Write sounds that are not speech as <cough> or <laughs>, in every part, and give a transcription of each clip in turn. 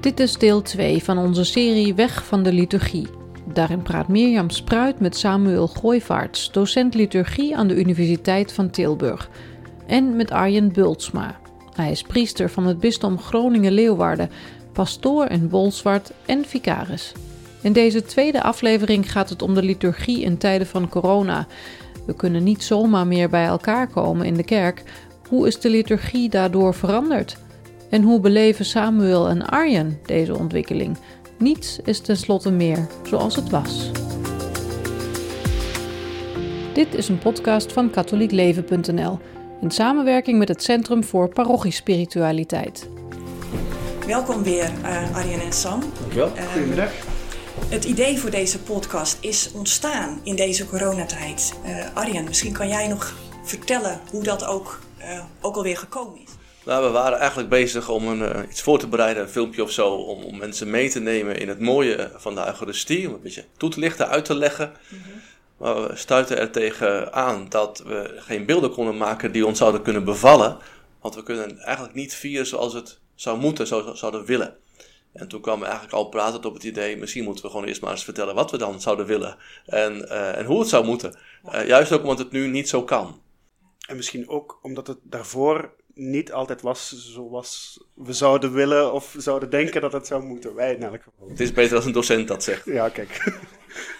Dit is deel 2 van onze serie Weg van de liturgie. Daarin praat Mirjam Spruit met Samuel Gooivaarts, docent liturgie aan de Universiteit van Tilburg, en met Arjen Bultsma. Hij is priester van het bisdom Groningen-Leeuwarden, pastoor in Bolsward en vicaris. In deze tweede aflevering gaat het om de liturgie in tijden van corona. We kunnen niet zomaar meer bij elkaar komen in de kerk. Hoe is de liturgie daardoor veranderd? En hoe beleven Samuel en Arjen deze ontwikkeling? Niets is tenslotte meer zoals het was. Dit is een podcast van katholiekleven.nl in samenwerking met het Centrum voor Parochiespiritualiteit. Welkom weer, uh, Arjen en Sam. Dankjewel. Uh, Goedemiddag. Het idee voor deze podcast is ontstaan in deze coronatijd. Uh, Arjen, misschien kan jij nog vertellen hoe dat ook, uh, ook alweer gekomen is. Nou, we waren eigenlijk bezig om een, uh, iets voor te bereiden, een filmpje of zo, om, om, mensen mee te nemen in het mooie van de Eucharistie, om een beetje toe te lichten, uit te leggen. Mm -hmm. Maar we stuiten er tegen aan dat we geen beelden konden maken die ons zouden kunnen bevallen, want we kunnen eigenlijk niet vieren zoals het zou moeten, zo zouden willen. En toen kwam eigenlijk al pratend op het idee, misschien moeten we gewoon eerst maar eens vertellen wat we dan zouden willen en, uh, en hoe het zou moeten. Uh, juist ook omdat het nu niet zo kan. En misschien ook omdat het daarvoor niet altijd was zoals we zouden willen of zouden denken dat het zou moeten. Wij in elk geval. Het is beter als een docent dat zegt. Ja, kijk. <laughs>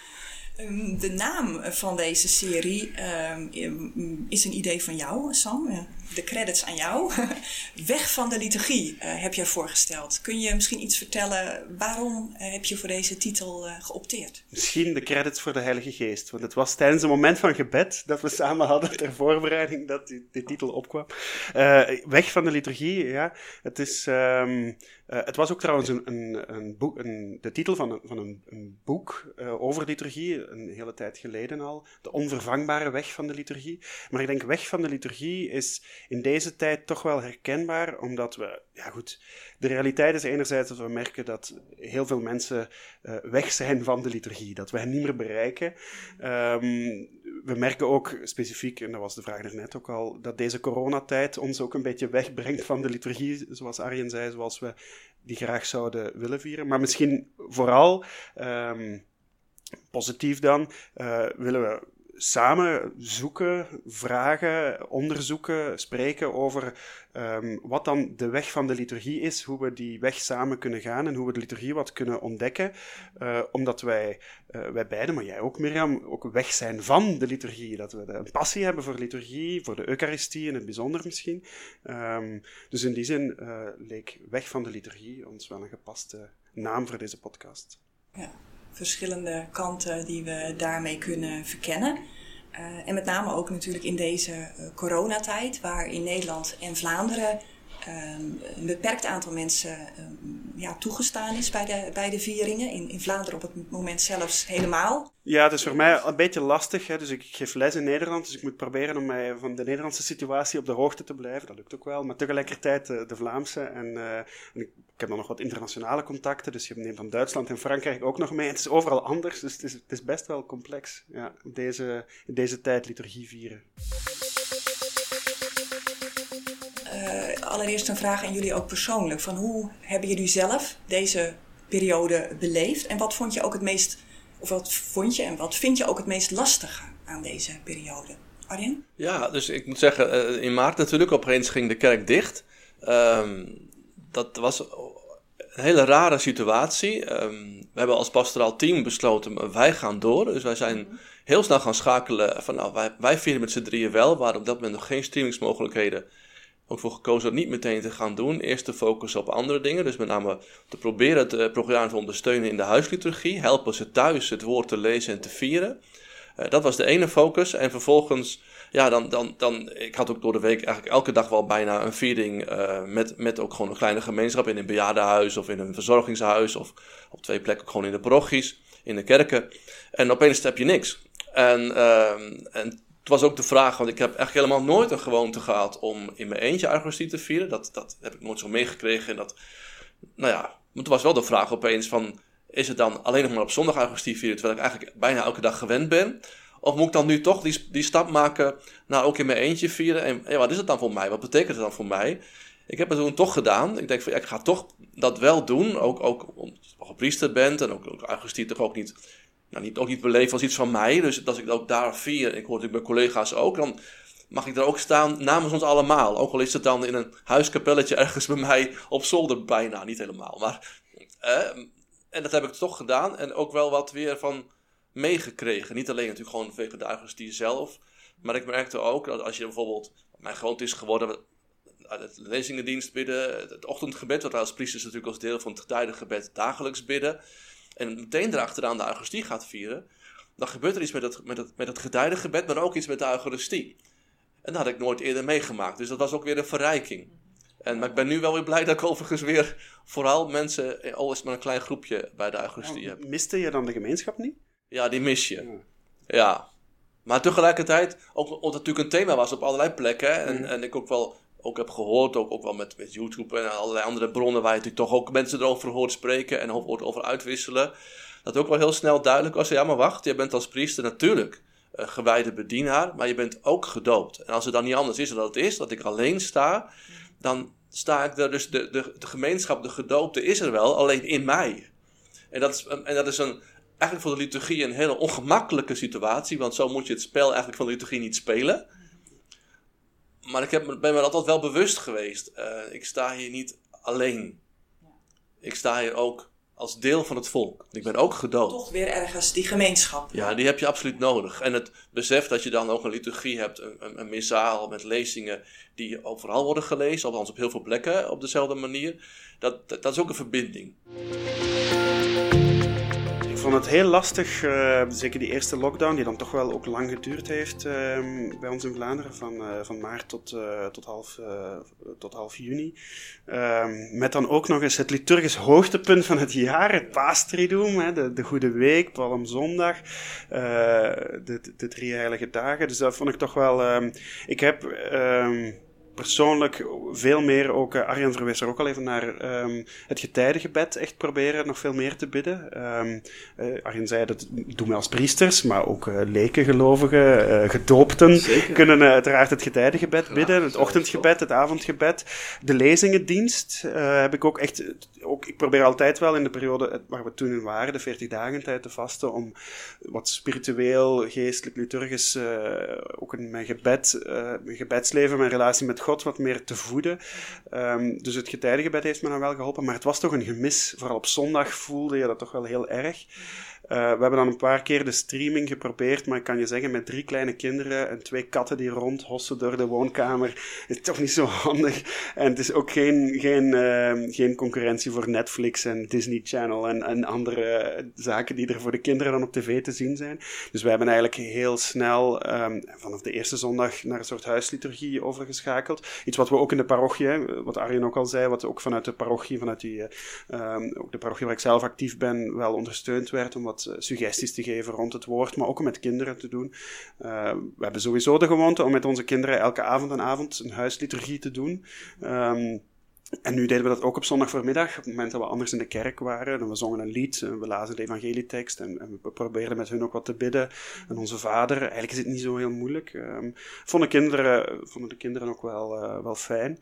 De naam van deze serie um, is een idee van jou, Sam. De credits aan jou. <laughs> Weg van de liturgie uh, heb jij voorgesteld. Kun je misschien iets vertellen waarom uh, heb je voor deze titel uh, geopteerd? Misschien de credits voor de Heilige Geest. Want het was tijdens een moment van gebed dat we samen hadden ter voorbereiding dat die, titel opkwam. Weg van de liturgie, ja. Het is... het was ook trouwens een, een, een boek, een, de titel van een, van een, boek uh, over liturgie, een hele tijd geleden al. De onvervangbare weg van de liturgie. Maar ik denk, weg van de liturgie is in deze tijd toch wel herkenbaar, omdat we, ja goed, de realiteit is enerzijds dat we merken dat heel veel mensen uh, weg zijn van de liturgie, dat we hen niet meer bereiken. Um, we merken ook specifiek, en dat was de vraag daarnet ook al, dat deze coronatijd ons ook een beetje wegbrengt van de liturgie, zoals Arjen zei, zoals we die graag zouden willen vieren. Maar misschien vooral, um, positief dan, uh, willen we samen zoeken, vragen, onderzoeken, spreken over um, wat dan de weg van de liturgie is, hoe we die weg samen kunnen gaan en hoe we de liturgie wat kunnen ontdekken. Uh, omdat wij, uh, wij beiden, maar jij ook Mirjam, ook weg zijn van de liturgie. Dat we een passie hebben voor liturgie, voor de Eucharistie in het bijzonder misschien. Um, dus in die zin uh, leek weg van de liturgie ons wel een gepaste naam voor deze podcast. Ja verschillende kanten die we daarmee kunnen verkennen. Uh, en met name ook natuurlijk in deze uh, coronatijd, waar in Nederland en Vlaanderen um, een beperkt aantal mensen um, ja, toegestaan is bij de, bij de vieringen. In, in Vlaanderen op het moment zelfs helemaal. Ja, het is voor mij een beetje lastig. Hè. Dus ik geef les in Nederland, dus ik moet proberen om mij van de Nederlandse situatie op de hoogte te blijven. Dat lukt ook wel. Maar tegelijkertijd de, de Vlaamse. En, ik, heb dan nog wat internationale contacten, dus je neemt dan Duitsland en Frankrijk ook nog mee. Het is overal anders, dus het is, het is best wel complex. Ja, deze, in deze tijd liturgie vieren. Uh, allereerst een vraag aan jullie ook persoonlijk. Van hoe hebben jullie zelf deze periode beleefd? En wat vond je ook het meest, of wat vond je en wat vind je ook het meest lastige aan deze periode? Arjen? Ja, dus ik moet zeggen, in maart natuurlijk, opeens ging de kerk dicht. Um, dat was een hele rare situatie. Um, we hebben als pastoraal team besloten, wij gaan door. Dus wij zijn heel snel gaan schakelen van, nou, wij, wij vieren met z'n drieën wel. We hadden op dat moment nog geen streamingsmogelijkheden ook voor gekozen dat niet meteen te gaan doen. Eerst te focussen op andere dingen. Dus met name te proberen het uh, programma te ondersteunen in de huisliturgie. Helpen ze thuis het woord te lezen en te vieren. Uh, dat was de ene focus. En vervolgens, ja, dan, dan, dan, ik had ook door de week eigenlijk elke dag wel bijna een viering. Uh, met, met ook gewoon een kleine gemeenschap in een bejaardenhuis of in een verzorgingshuis. Of op twee plekken gewoon in de parochies, in de kerken. En opeens heb je niks. En, en het was ook de vraag, want ik heb echt helemaal nooit een gewoonte gehad om in mijn eentje Eucharistie te vieren. Dat, dat heb ik nooit zo meegekregen. En dat, nou ja, maar het was wel de vraag opeens van, is het dan alleen nog maar op zondag Eucharistie vieren, terwijl ik eigenlijk bijna elke dag gewend ben? Of moet ik dan nu toch die, die stap maken naar ook in mijn eentje vieren? En wat is het dan voor mij? Wat betekent het dan voor mij? ik heb het toen toch gedaan. Ik denk van, ja, ik ga toch dat wel doen. Ook, ook omdat je priester bent en ook, ook toch ook niet, nou, niet, niet beleven als iets van mij. Dus als ik ook daar vier, ik hoor natuurlijk mijn collega's ook, dan mag ik er ook staan namens ons allemaal. Ook al is het dan in een huiskapelletje ergens bij mij op zolder bijna, niet helemaal. Maar, eh, en dat heb ik toch gedaan en ook wel wat weer van meegekregen. Niet alleen natuurlijk gewoon vanwege de Augustie zelf, maar ik merkte ook dat als je bijvoorbeeld, mijn groot is geworden, het lezingendienst bidden, het ochtendgebed, wat als priesters natuurlijk als deel van het getijdengebed dagelijks bidden, en meteen erachteraan de Eucharistie gaat vieren, dan gebeurt er iets met het, met het, met het getijdengebed, maar ook iets met de Eucharistie. En dat had ik nooit eerder meegemaakt, dus dat was ook weer een verrijking. En, maar ik ben nu wel weer blij dat ik overigens weer vooral mensen, al is maar een klein groepje bij de Eucharistie heb. Miste je dan de gemeenschap niet? Ja, die mis je. Ja. Maar tegelijkertijd, ook omdat het natuurlijk een thema was op allerlei plekken. En, en ik ook wel ook heb gehoord, ook, ook wel met, met YouTube en allerlei andere bronnen waar je natuurlijk toch ook mensen erover hoort spreken en hoort over uitwisselen. Dat ook wel heel snel duidelijk was, ja maar wacht, je bent als priester natuurlijk uh, gewijde bedienaar, maar je bent ook gedoopt. En als het dan niet anders is dan dat het is, dat ik alleen sta, dan sta ik er, dus de, de, de gemeenschap, de gedoopte is er wel, alleen in mij. En dat is, en dat is een, eigenlijk voor de liturgie een hele ongemakkelijke situatie, want zo moet je het spel eigenlijk van de liturgie niet spelen. Maar ik heb, ben me altijd wel bewust geweest. Uh, ik sta hier niet alleen. Ik sta hier ook als deel van het volk. Ik ben ook gedood. Toch weer ergens die gemeenschap. Ja, die heb je absoluut nodig. En het besef dat je dan ook een liturgie hebt, een, een, een missaal met lezingen die overal worden gelezen, althans op heel veel plekken op dezelfde manier, dat, dat, dat is ook een verbinding vond het heel lastig, uh, zeker die eerste lockdown, die dan toch wel ook lang geduurd heeft uh, bij ons in Vlaanderen, van, uh, van maart tot, tot, half, tot half juni. Ehm, met dan ook nog eens het liturgisch hoogtepunt van het jaar, het paastriduum, hè, de, de Goede Week, Palmzondag, de, de drie heilige dagen. Dus dat vond ik toch wel... Um, ik heb ehm, persoonlijk veel meer ook, uh, Arjan verwees er ook al even naar, um, het getijdengebed echt proberen nog veel meer te bidden. Um, uh, Arjen zei dat doen we als priesters, maar ook uh, leken gelovigen, gedoopten Zeker. kunnen uiteraard het getijdengebed ja, bidden, het ochtendgebed, het avondgebed. De lezingendienst heb ik ook echt, ook, ik probeer altijd wel in de periode waar we toen in waren, de 40 dagen tijd te vasten, om wat spiritueel, geestelijk, liturgisch, ook in mijn gebed, mijn gebedsleven, mijn relatie met God wat meer te voeden. Um, dus het getijdengebed heeft me dan wel geholpen, maar het was toch een gemis. Vooral op zondag voelde je dat toch wel heel erg. Uh, we hebben dan een paar keer de streaming geprobeerd, maar ik kan je zeggen, met drie kleine kinderen en twee katten die rondhossen door de woonkamer, is het toch niet zo handig. En het is ook geen, geen, uh, geen concurrentie voor Netflix en Disney Channel en, en andere zaken die er voor de kinderen dan op tv te zien zijn. Dus we hebben eigenlijk heel snel um, vanaf de eerste zondag naar een soort huisliturgie overgeschakeld. Iets wat we ook in de parochie, wat Arjen ook al zei, wat ook vanuit de parochie, vanuit die, um, ook de parochie waar ik zelf actief ben, wel ondersteund werd om wat eh, suggesties te geven rond het woord, maar ook om met kinderen te doen. Uh, we hebben sowieso de gewoonte om met onze kinderen elke avond en avond een huisliturgie te doen. Um, en nu deden we dat ook op zondag voormiddag, op het moment dat we anders in de kerk waren. En we zongen een lied, we lazen de evangelietekst en, en, we probeerden met hun ook wat te bidden. En onze vader, eigenlijk is het niet zo heel moeilijk. Um, vonden, kinderen, vonden de kinderen ook wel, wel fijn.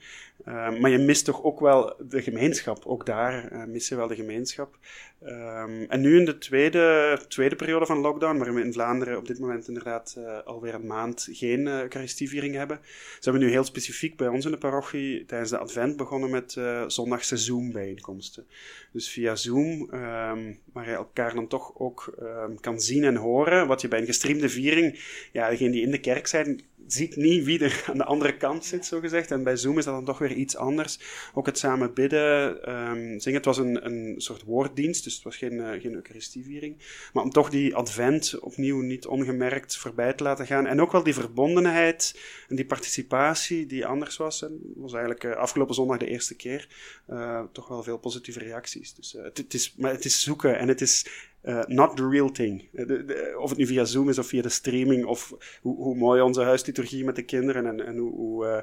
Um, maar je mist toch ook wel de gemeenschap. Ook daar uh, mis je wel de gemeenschap. Um, en nu in de tweede, tweede periode van lockdown, waarin we in Vlaanderen op dit moment inderdaad uh, alweer een maand geen uh, Eucharistieviering hebben, zijn we nu heel specifiek bij ons in de parochie tijdens de Advent begonnen met uh, zondagse Zoom-bijeenkomsten. Dus via Zoom, um, waar je elkaar dan toch ook um, kan zien en horen, wat je bij een gestreamde viering, ja, degenen die in de kerk zijn, ziet niet wie er aan de andere kant zit, zo gezegd. En bij Zoom is dat dan toch weer iets anders. Ook het samen bidden, um, zingen. Het was een, een soort woorddienst, dus het was geen, uh, geen Eucharistieviering. Maar om toch die advent opnieuw niet ongemerkt voorbij te laten gaan. En ook wel die verbondenheid en die participatie die anders was. En was eigenlijk uh, afgelopen zondag de eerste keer. Uh, toch wel veel positieve reacties. Dus het, het, is, maar het is zoeken en het is uh, not the real thing. Eh, of het nu via Zoom is of via de streaming, of hoe, hoe mooi onze huisliturgie met de kinderen en, en hoe, hoe uh,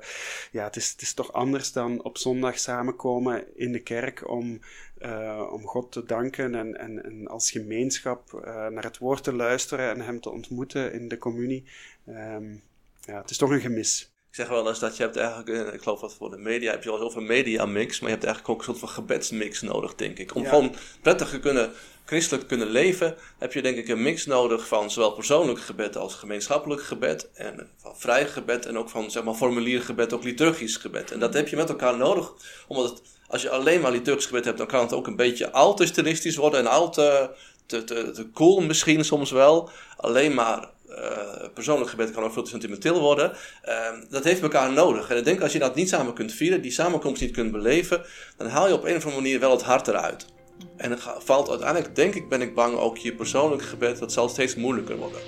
ja, het is, het is toch anders dan op zondag samenkomen in de kerk om, om God te danken en, en, en als gemeenschap naar het woord te luisteren en Hem te ontmoeten in de communie. Um, ja, het is toch een gemis. Ik zeg wel eens dat je hebt eigenlijk, eh, ik geloof dat voor de media heb je wel heel veel media mix, maar je hebt eigenlijk ook een soort van gebedsmix nodig, denk ik. Om Ja. gewoon prettig te kunnen, christelijk te kunnen leven, heb je denk ik een mix nodig van zowel persoonlijk gebed als gemeenschappelijk gebed. En van vrij gebed en ook van zeg maar formulier gebed, ook liturgisch gebed. En dat heb je met elkaar nodig, omdat het, als je alleen maar liturgisch gebed hebt, dan kan het ook een beetje al te stilistisch worden en al te, te, te, te cool misschien soms wel. Alleen maar eh, persoonlijk gebed kan ook veel te sentimenteel worden. Ehm, dat heeft elkaar nodig. En ik denk als je dat niet samen kunt vieren, die samenkomst niet kunt beleven, dan haal je op een of andere manier wel het hart eruit. En valt uiteindelijk, denk ik, ben ik bang, ook je persoonlijk gebed, dat zal steeds moeilijker worden.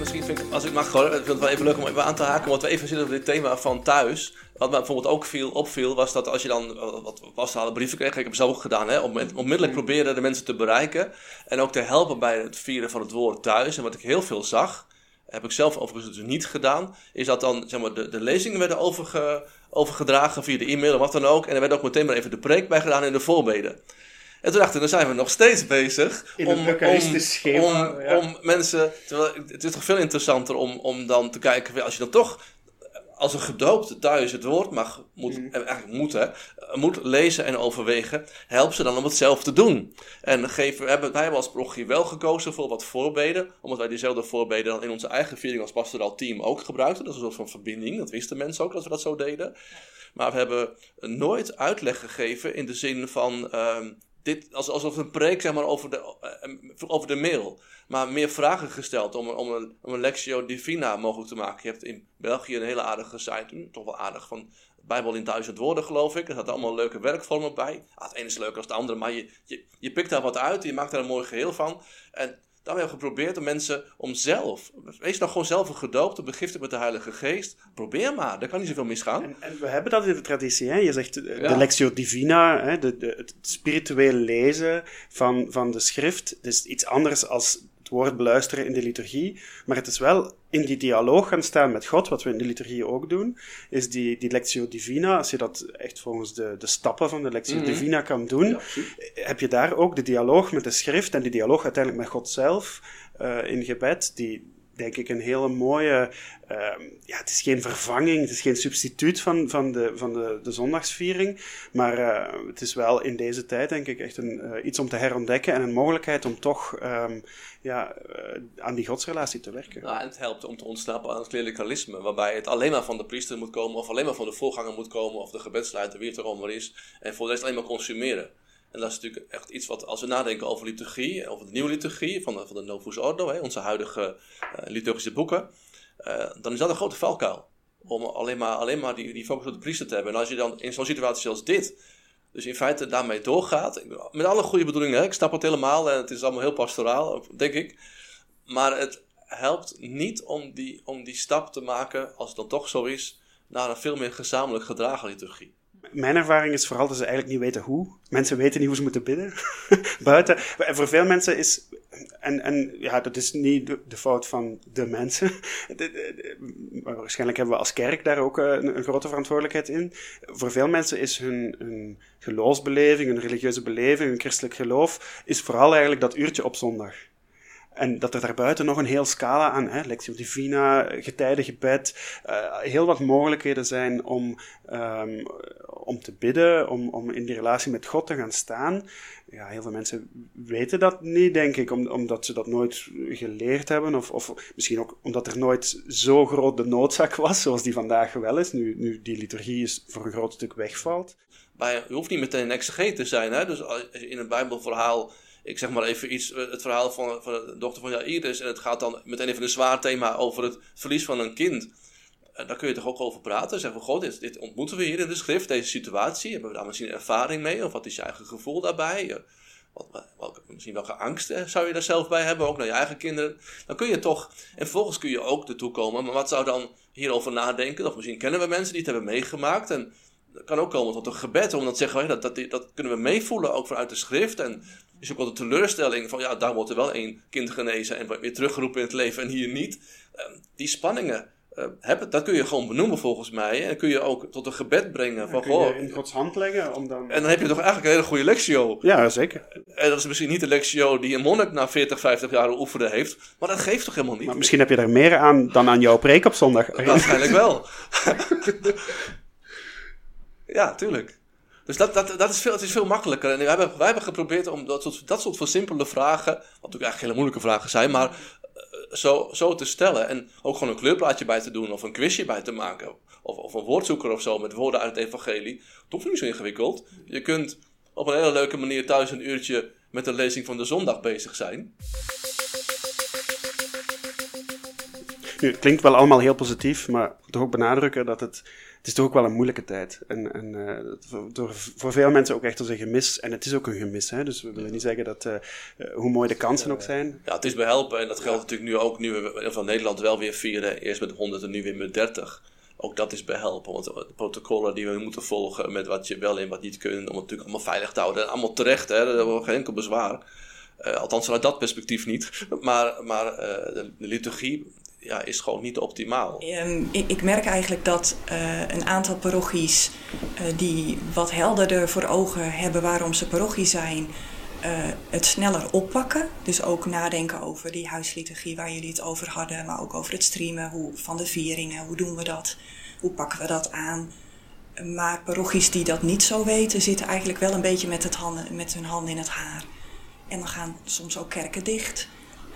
Misschien vind ik, als ik mag hoor, ik vind het wel even leuk om even aan te haken, want we even zitten op dit thema van thuis. Wat mij bijvoorbeeld ook viel, opviel, was dat als je dan eh, wat pastorale brieven kreeg, ik heb het zelf ook gedaan, hè, om onmiddellijk proberen de mensen te bereiken. En ook te helpen bij het vieren van het woord thuis. En wat ik heel veel zag, heb ik zelf overigens dus niet gedaan, is dat dan zeg maar, de, de lezingen werden overge, overgedragen via de e-mail of wat dan ook. En er werd ook meteen maar even de preek bij gedaan en de voorbeden. En toen dacht ik, dan zijn we nog steeds bezig In een eucharistisch schema, om, ja. om mensen. Terwijl het is toch veel interessanter om, om dan te kijken, als je dan toch als een gedoopte thuis het woord mag, moet, Mhm. en eigenlijk moet, hè, moet lezen en overwegen, help ze dan om het zelf te doen. En geven, we hebben, wij hebben als parochie wel gekozen voor wat voorbeden, omdat wij diezelfde voorbeden dan in onze eigen viering als pastoraal team ook gebruikten. Dat is een soort van verbinding, dat wisten mensen ook als we dat zo deden. Maar we hebben nooit uitleg gegeven in de zin van ehm, dit, als, alsof een preek zeg maar, over, de, eh, over de mail. Maar meer vragen gesteld om, om, een, om een Lectio Divina mogelijk te maken. Je hebt in België een hele aardige site, hm, toch wel aardig, van Bijbel in duizend woorden geloof ik. Er zaten allemaal leuke werkvormen bij. Ah, het ene is leuker dan het andere, maar je, je, je pikt daar wat uit. Je maakt daar een mooi geheel van. En dan hebben we geprobeerd om mensen om zelf, wees nou gewoon zelf een gedoopte, begiftigd met de Heilige Geest. Probeer maar, daar kan niet zoveel misgaan. En, en we hebben dat in de traditie. Hè? Je zegt eh, Ja. de Lectio Divina, hè? De, de, het spiritueel lezen van, van de schrift. Het is iets anders als woord beluisteren in de liturgie. Maar het is wel in die dialoog gaan staan met God, wat we in de liturgie ook doen. Is die, die Lectio Divina, als je dat echt volgens de, de stappen van de Lectio Mhm. Divina kan doen, heb je daar ook de dialoog met de schrift en die dialoog uiteindelijk met God zelf eh, in gebed, die denk ik een hele mooie. ehm, ja, het is geen vervanging, het is geen substituut van, van, de, van de, de zondagsviering. Maar eh, het is wel in deze tijd, denk ik, echt een, eh, iets om te herontdekken en een mogelijkheid om toch ehm, ja, eh, aan die godsrelatie te werken. Nou, en het helpt om te ontsnappen aan het klerikalisme, waarbij het alleen maar van de priester moet komen, of alleen maar van de voorganger moet komen, of de gebedsleider, wie het er allemaal is, en voor de rest alleen maar consumeren. En dat is natuurlijk echt iets wat, als we nadenken over liturgie, over de nieuwe liturgie van de, van de Novus Ordo, hè, onze huidige eh, liturgische boeken, eh, dan is dat een grote valkuil. Om alleen maar, alleen maar die, die focus op de priester te hebben. En als je dan in zo'n situatie als dit, dus in feite daarmee doorgaat, met alle goede bedoelingen, hè, ik snap het helemaal en het is allemaal heel pastoraal, denk ik. Maar het helpt niet om die, om die stap te maken, als het dan toch zo is, naar een veel meer gezamenlijk gedragen liturgie. Mijn ervaring is vooral dat ze eigenlijk niet weten hoe. Mensen weten niet hoe ze moeten bidden. <laughs> Buiten. En voor veel mensen is. En, en ja, dat is niet de, fout van de mensen. <laughs> Waarschijnlijk hebben we als kerk daar ook eh, een, een grote verantwoordelijkheid in. Voor veel mensen is hun, hun geloofsbeleving, hun religieuze beleving, hun christelijk geloof, is vooral eigenlijk dat uurtje op zondag. En dat er daarbuiten nog een heel scala aan, hè, Lectio Divina, getijdengebed, eh heel wat mogelijkheden zijn om, ehm, om te bidden, om, om in die relatie met God te gaan staan. Ja, heel veel mensen weten dat niet, denk ik, om, omdat ze dat nooit geleerd hebben. Of, of misschien ook omdat er nooit zo groot de noodzaak was, zoals die vandaag wel is, nu, nu die liturgie is voor een groot stuk wegvalt. Bij, je hoeft niet meteen een exegeet te zijn. Hè? Dus in een Bijbelverhaal, ik zeg maar even iets, eh, het verhaal van, van de dochter van Jairus, en het gaat dan meteen even een zwaar thema over het verlies van een kind. En daar kun je toch ook over praten. Zeggen van, goh, dit, dit ontmoeten we hier in de schrift, deze situatie. Hebben we daar misschien ervaring mee? Of wat is je eigen gevoel daarbij? Eh, Wat, misschien welke angst eh, zou je daar zelf bij hebben, ook naar je eigen kinderen? Dan kun je toch, en vervolgens kun je ook ertoe komen, maar wat zou dan hierover nadenken? Of misschien kennen we mensen die het hebben meegemaakt en het kan ook komen tot een gebed, omdat zeggen, dat, dat, dat kunnen we meevoelen, ook vanuit de schrift. En is ook wel de teleurstelling van, ja, daar wordt er wel één kind genezen en wordt weer teruggeroepen in het leven en hier niet. Eh, Die spanningen Uh, heb, dat kun je gewoon benoemen volgens mij. En kun je ook tot een gebed brengen. Van, kun je in Gods hand leggen. Om dan... En dan heb je toch eigenlijk een hele goede lectio. Ja, zeker. En dat is misschien niet de lectio die een monnik na 40, 50 jaar oefenen heeft. Maar dat geeft toch helemaal niet? Maar misschien heb je er meer aan dan aan jouw preek op zondag. Waarschijnlijk wel. <laughs> ja, tuurlijk. Dus dat, dat, dat is veel, het is veel makkelijker. En wij hebben, wij hebben geprobeerd om dat soort, dat soort van simpele vragen, wat natuurlijk eigenlijk hele moeilijke vragen zijn, maar eh, zo, zo te stellen. En ook gewoon een kleurplaatje bij te doen of een quizje bij te maken. Of, of een woordzoeker of zo met woorden uit het evangelie. Het hoeft niet zo ingewikkeld. Je kunt op een hele leuke manier thuis een uurtje met de lezing van de zondag bezig zijn. Nu, het klinkt wel allemaal heel positief, maar toch ook benadrukken dat het het is toch ook wel een moeilijke tijd. En, en uh, door, voor veel mensen ook echt als een gemis. En het is ook een gemis. Hè? Dus we willen niet zeggen dat, uh, hoe mooi de kansen ook zijn. Ja, het is behelpen. En dat geldt natuurlijk nu ook, nu we van Nederland wel weer vieren. Eerst met 100 en nu weer met 30. Ook dat is behelpen. Want de protocollen die we moeten volgen met wat je wel en wat niet kunt. Om het natuurlijk allemaal veilig te houden. En allemaal terecht, hè? dat hebben we geen enkel bezwaar. Uh, althans vanuit dat perspectief niet. Maar, maar uh, de, de, liturgie ja, is gewoon niet optimaal. Um, ik, ik, merk eigenlijk dat uh, een aantal parochies uh, die wat helderder voor ogen hebben waarom ze parochie zijn, uh, het sneller oppakken. Dus ook nadenken over die huisliturgie waar jullie het over hadden, maar ook over het streamen hoe, van de vieringen. Hoe doen we dat? Hoe pakken we dat aan? Maar parochies die dat niet zo weten, zitten eigenlijk wel een beetje met, het handen, met hun handen in het haar. En dan gaan soms ook kerken dicht.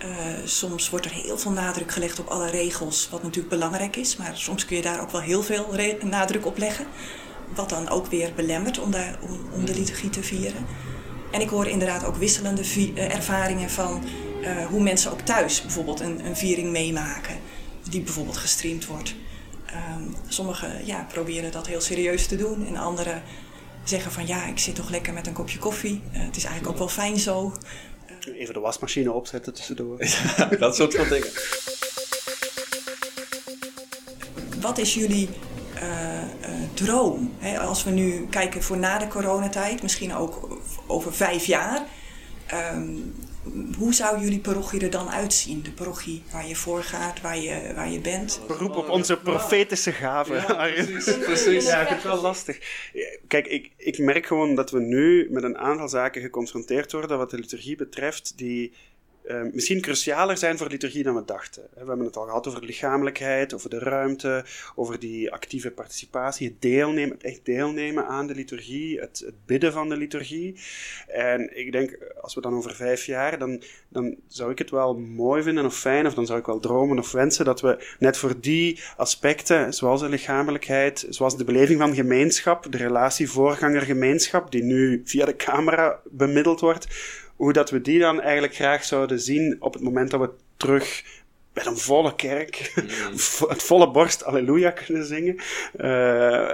Uh, soms wordt er heel veel nadruk gelegd op alle regels, wat natuurlijk belangrijk is, maar soms kun je daar ook wel heel veel nadruk op leggen. Wat dan ook weer belemmert om, daar, om, om de liturgie te vieren. En ik hoor inderdaad ook wisselende uh, ervaringen van uh, hoe mensen ook thuis bijvoorbeeld een, een, viering meemaken, die bijvoorbeeld gestreamd wordt. Um, sommigen ja, proberen dat heel serieus te doen en anderen zeggen van ja, ik zit toch lekker met een kopje koffie. het is eigenlijk ook wel fijn zo. Even de wasmachine opzetten tussendoor. <laughs> Ja, dat soort van dingen. Wat is jullie uh, uh, droom? Hè, als we nu kijken voor na de coronatijd, misschien ook over vijf jaar. Um, hoe zou jullie parochie er dan uitzien? De parochie waar je voor gaat, waar je, waar je bent. Beroep op onze profetische gaven. Ja, precies, precies. Ja, ik vind het wel lastig. Kijk, ik, ik merk gewoon dat we nu met een aantal zaken geconfronteerd worden wat de liturgie betreft, die uh, misschien crucialer zijn voor liturgie dan we dachten. We hebben het al gehad over lichamelijkheid, over de ruimte, over die actieve participatie, het deelnemen, echt deelnemen aan de liturgie, het, het bidden van de liturgie. En ik denk, als we dan over vijf jaar, dan, dan zou ik het wel mooi vinden of fijn, of dan zou ik wel dromen of wensen dat we net voor die aspecten, zoals de lichamelijkheid, zoals de beleving van gemeenschap, de relatie voorganger-gemeenschap, die nu via de camera bemiddeld wordt, hoe dat we die dan eigenlijk graag zouden zien op het moment dat we terug met een volle kerk, mm. <laughs> het volle borst Alleluia kunnen zingen. Uh,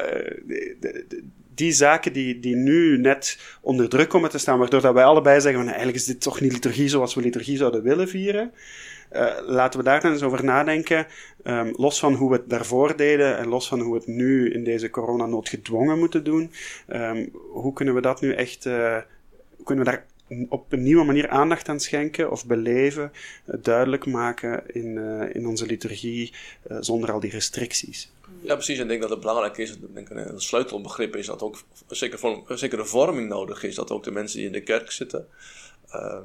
die zaken die, die nu net onder druk komen te staan, waardoor dat wij allebei zeggen van eigenlijk is dit toch niet liturgie zoals we liturgie zouden willen vieren. Uh, laten we daar dan eens over nadenken. Um, los van hoe we het daarvoor deden en los van hoe we het nu in deze coronanood gedwongen moeten doen. Um, hoe kunnen we dat nu echt, uh, kunnen we daar op een nieuwe manier aandacht aan schenken of beleven, uh, duidelijk maken in, uh, in onze liturgie uh, zonder al die restricties. Ja, precies. En ik denk dat het belangrijk is, denk een sleutelbegrip is dat ook zeker, voor, zeker de vorming nodig is, dat ook de mensen die in de kerk zitten ehm,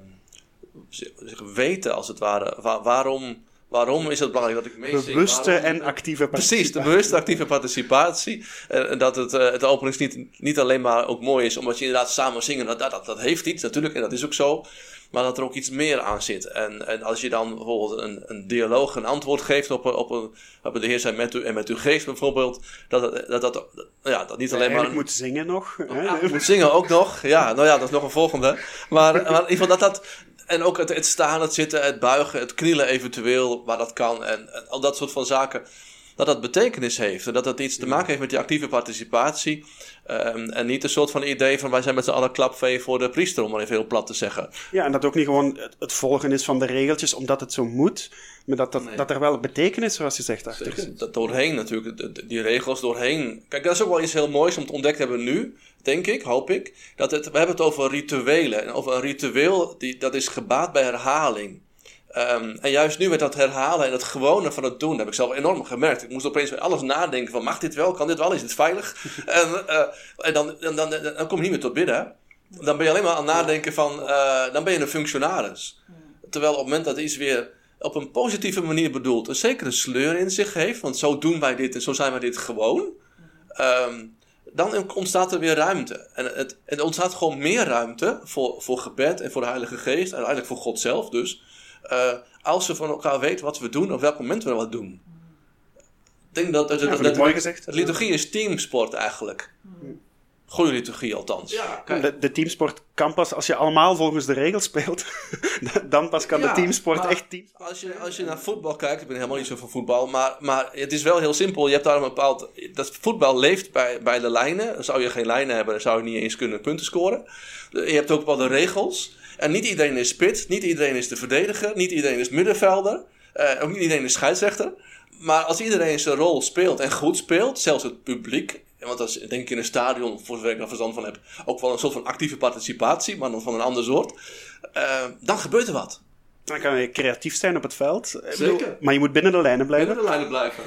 weten als het ware waar, waarom Waarom is het belangrijk dat ik meezing? Bewuste en actieve participatie. Precies, de bewuste actieve participatie. En dat het, uh, het openings niet, niet alleen maar ook mooi is, omdat je inderdaad samen zingen, dat, dat, dat heeft iets natuurlijk, en dat is ook zo. Maar dat er ook iets meer aan zit. En, en als je dan bijvoorbeeld een, een dialoog, een antwoord geeft op, op, een, op de Heer zijn met u en met uw geest bijvoorbeeld, dat dat, dat, ja, dat niet alleen maar... moet zingen nog. Hè? Moet zingen ook nog. Ja, nou ja, dat is nog een volgende. Maar, maar in ieder geval dat dat en ook het, het, staan, het zitten, het buigen, het knielen eventueel, waar dat kan. En, en, al dat soort van zaken. Dat dat betekenis heeft. En dat dat iets te maken heeft met die actieve participatie. Um, en niet een soort van idee van wij zijn met z'n allen klapvee voor de priester, om maar even heel plat te zeggen. Ja, en dat ook niet gewoon het, volgen is van de regeltjes omdat het zo moet. Maar dat, dat, dat er wel betekenis, zoals je zegt, achter zit. Dat doorheen natuurlijk, die regels doorheen. Kijk, dat is ook wel iets heel moois om te ontdekt hebben nu denk ik, hoop ik, dat het, we hebben het over rituelen. En over een ritueel, die, dat is gebaat bij herhaling. Ehm, en juist nu met dat herhalen en het gewone van het doen, heb ik zelf enorm gemerkt. Ik moest opeens bij alles nadenken van, mag dit wel, kan dit wel, is het veilig? <laughs> en, uh, en dan, dan, dan, dan, kom je niet meer tot bidden. Dan ben je alleen maar aan het nadenken van, uh, dan ben je een functionaris. Terwijl op het moment dat iets weer op een positieve manier bedoeld, een zekere sleur in zich heeft, want zo doen wij dit en zo zijn wij dit gewoon, um, dan ontstaat er weer ruimte. En het, het ontstaat gewoon meer ruimte voor, voor gebed en voor de Heilige Geest, en uiteindelijk voor God zelf dus, uh, als we van elkaar weten wat we doen, op welk moment we wat doen. Ik denk dat, dat, ja, dat, dat mooi gezegd. Het liturgie is teamsport eigenlijk. Goede liturgie althans. Ja, de, de, teamsport kan pas als je allemaal volgens de regels speelt. <laughs> dan pas kan Ja, de teamsport maar echt team. Als je, als je naar voetbal kijkt, ik ben helemaal niet zo van voetbal, maar, maar het is wel heel simpel. Je hebt daar een bepaald. Dat voetbal leeft bij, bij de lijnen. Dan zou je geen lijnen hebben, dan zou je niet eens kunnen punten scoren. Je hebt ook bepaalde regels. En niet iedereen is spits, niet iedereen is de verdediger, niet iedereen is middenvelder, eh, ook niet iedereen is scheidsrechter. Maar als iedereen zijn rol speelt en goed speelt, zelfs het publiek, want dat is denk ik in een stadion, voor zover ik daar verstand van heb, ook wel een soort van actieve participatie, maar dan van een ander soort, eh, dan gebeurt er wat. Dan kan je creatief zijn op het veld. Zeker. bedoel, maar je moet binnen de lijnen blijven. Binnen de lijnen blijven.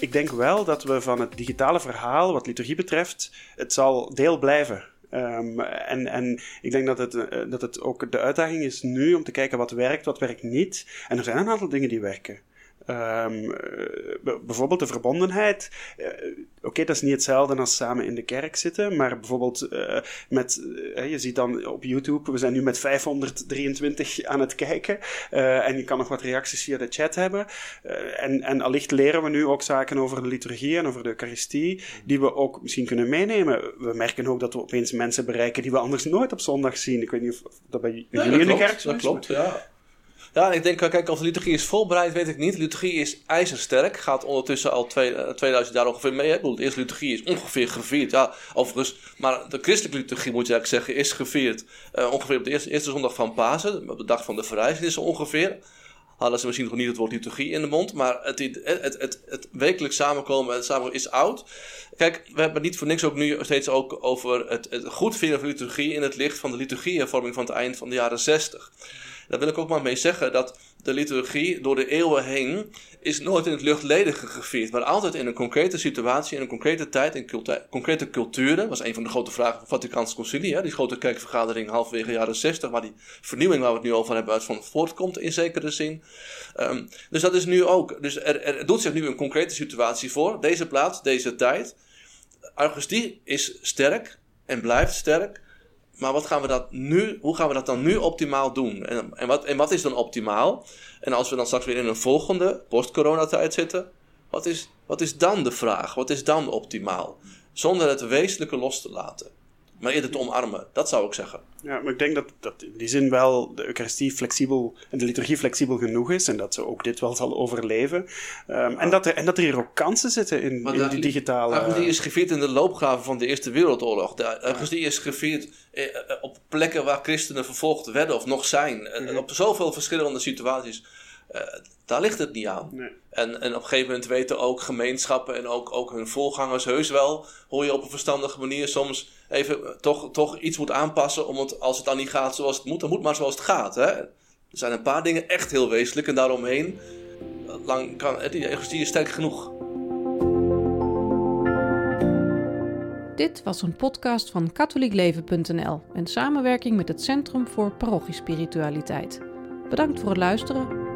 Ik denk wel dat we van het digitale verhaal, wat liturgie betreft, het zal deel blijven. Ehm, en, en ik denk dat het, eh, dat het ook de uitdaging is nu om te kijken wat werkt, wat werkt niet. En er zijn een aantal dingen die werken. Ehm, eh, bijvoorbeeld de verbondenheid. Eh, Oké, dat is niet hetzelfde als samen in de kerk zitten, maar bijvoorbeeld eh, met, je ziet dan op YouTube, we zijn nu met 523 aan het kijken en je kan nog wat reacties via de chat hebben. En, en allicht leren we nu ook zaken over de liturgie en over de Eucharistie, die we ook misschien kunnen meenemen. We merken ook dat we opeens mensen bereiken die we anders nooit op zondag zien. Ik weet niet of dat bij jullie in de kerk zo Dat klopt, ja. Ja, en ik denk, kijk, of de liturgie is voorbereid, weet ik niet. Liturgie is ijzersterk. Gaat ondertussen al twee, eh, 2000 jaar ongeveer mee. Hè? De eerste liturgie is ongeveer gevierd. Ja, overigens, maar de christelijke liturgie, moet je eigenlijk zeggen, is gevierd. eh, ongeveer op de eerste, eerste zondag van Pasen. Op de dag van de verrijzing is ze ongeveer. Hadden ze misschien nog niet het woord liturgie in de mond. Maar het, het, het, het, het wekelijk samenkomen het samenkomen is oud. Kijk, we hebben niet voor niks ook nu steeds ook over het, het goed vinden van liturgie in het licht van de liturgiehervorming van het eind van de jaren 60. Daar wil ik ook maar mee zeggen dat de liturgie door de eeuwen heen is nooit in het luchtledige gevierd, maar altijd in een concrete situatie, in een concrete tijd, in concrete culturen. Dat was een van de grote vragen van het Vaticaans Concilie, hè? die grote kerkvergadering halverwege jaren 60, waar die vernieuwing waar we het nu over hebben uit van voortkomt in zekere zin. Ehm, dus dat is nu ook. Dus er, er doet zich nu een concrete situatie voor, deze plaats, deze tijd. Augustie is sterk en blijft sterk. Maar wat gaan we dat nu, hoe gaan we dat dan nu optimaal doen? En, en, wat, en wat is dan optimaal? En als we dan straks weer in een volgende post-coronatijd zitten, wat is, wat is dan de vraag? Wat is dan optimaal? Zonder het wezenlijke los te laten. Maar eerder te omarmen, dat zou ik zeggen. Ja, maar ik denk dat, dat in die zin wel de Eucharistie flexibel en de liturgie flexibel genoeg is en dat ze ook dit wel zal overleven. Ehm, en, dat er, en dat er hier ook kansen zitten in, Maar in dat- die digitale... Augustie is gevierd in de loopgraven van de Eerste Wereldoorlog. De- Augustie is gevierd eh, eh, op plekken waar christenen vervolgd werden of nog zijn. En- en op zoveel verschillende situaties. Eh, daar ligt het niet aan. Nee. En, en op een gegeven moment weten ook gemeenschappen en ook, ook hun voorgangers heus wel hoe je op een verstandige manier soms even eh, toch, toch iets moet aanpassen. Om het, als het dan niet gaat zoals het moet, dan moet maar zoals het gaat. Hè? Er zijn een paar dingen echt heel wezenlijk en daaromheen eh, lang kan, die is sterk genoeg. Dit was een podcast van katholiekleven.nl in samenwerking met het Centrum voor Parochiespiritualiteit. Bedankt voor het luisteren